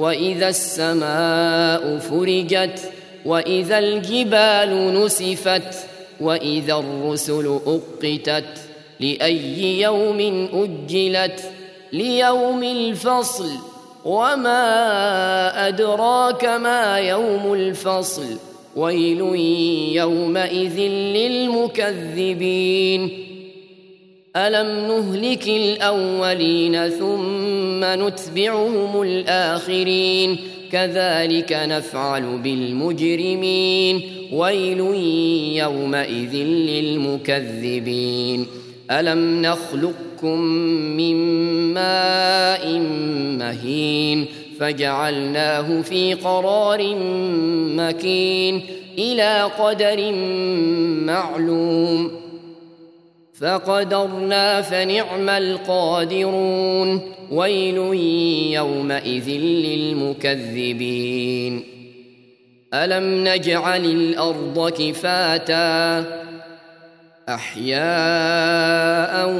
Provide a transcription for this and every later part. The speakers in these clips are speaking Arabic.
وإذا السماء فرجت وإذا الجبال نسفت وإذا الرسل أقتت لأي يوم أجلت ليوم الفصل وما أدراك ما يوم الفصل ويل يومئذ للمكذبين ألم نهلك الأولين ثم نتبعهم الآخرين؟ كذلك نفعل بالمجرمين. ويل يومئذ للمكذبين. ألم نخلقكم من ماء مهين؟ فجعلناه في قرار مكين. إلى قدر معلوم. فقدرنا فنعم القادرون ويل يومئذ للمكذبين. ألم نجعل الأرض كفاتا؟ أحياء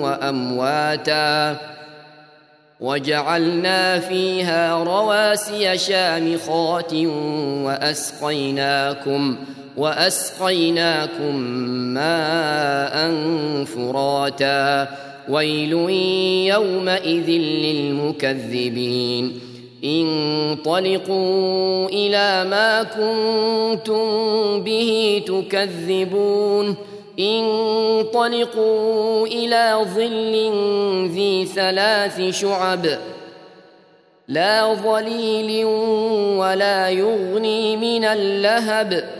وأمواتا. وجعلنا فيها رواسي شامخات وأسقيناكم وأسقيناكم ماء فراتا. ويل يومئذ للمكذبين. انطلقوا إلى ما كنتم به تكذبون. انطلقوا إلى ظل ذي ثلاث شعب. لا ظليل ولا يغني من اللهب.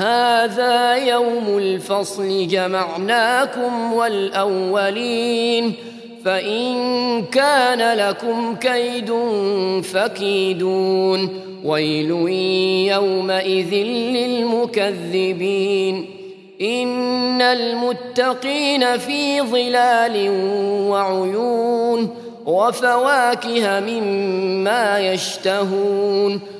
هذا يوم الفصل جمعناكم والأولين. فإن كان لكم كيد فكيدون. ويل يومئذ للمكذبين. إن المتقين في ظلال وعيون. وفواكه مما يشتهون.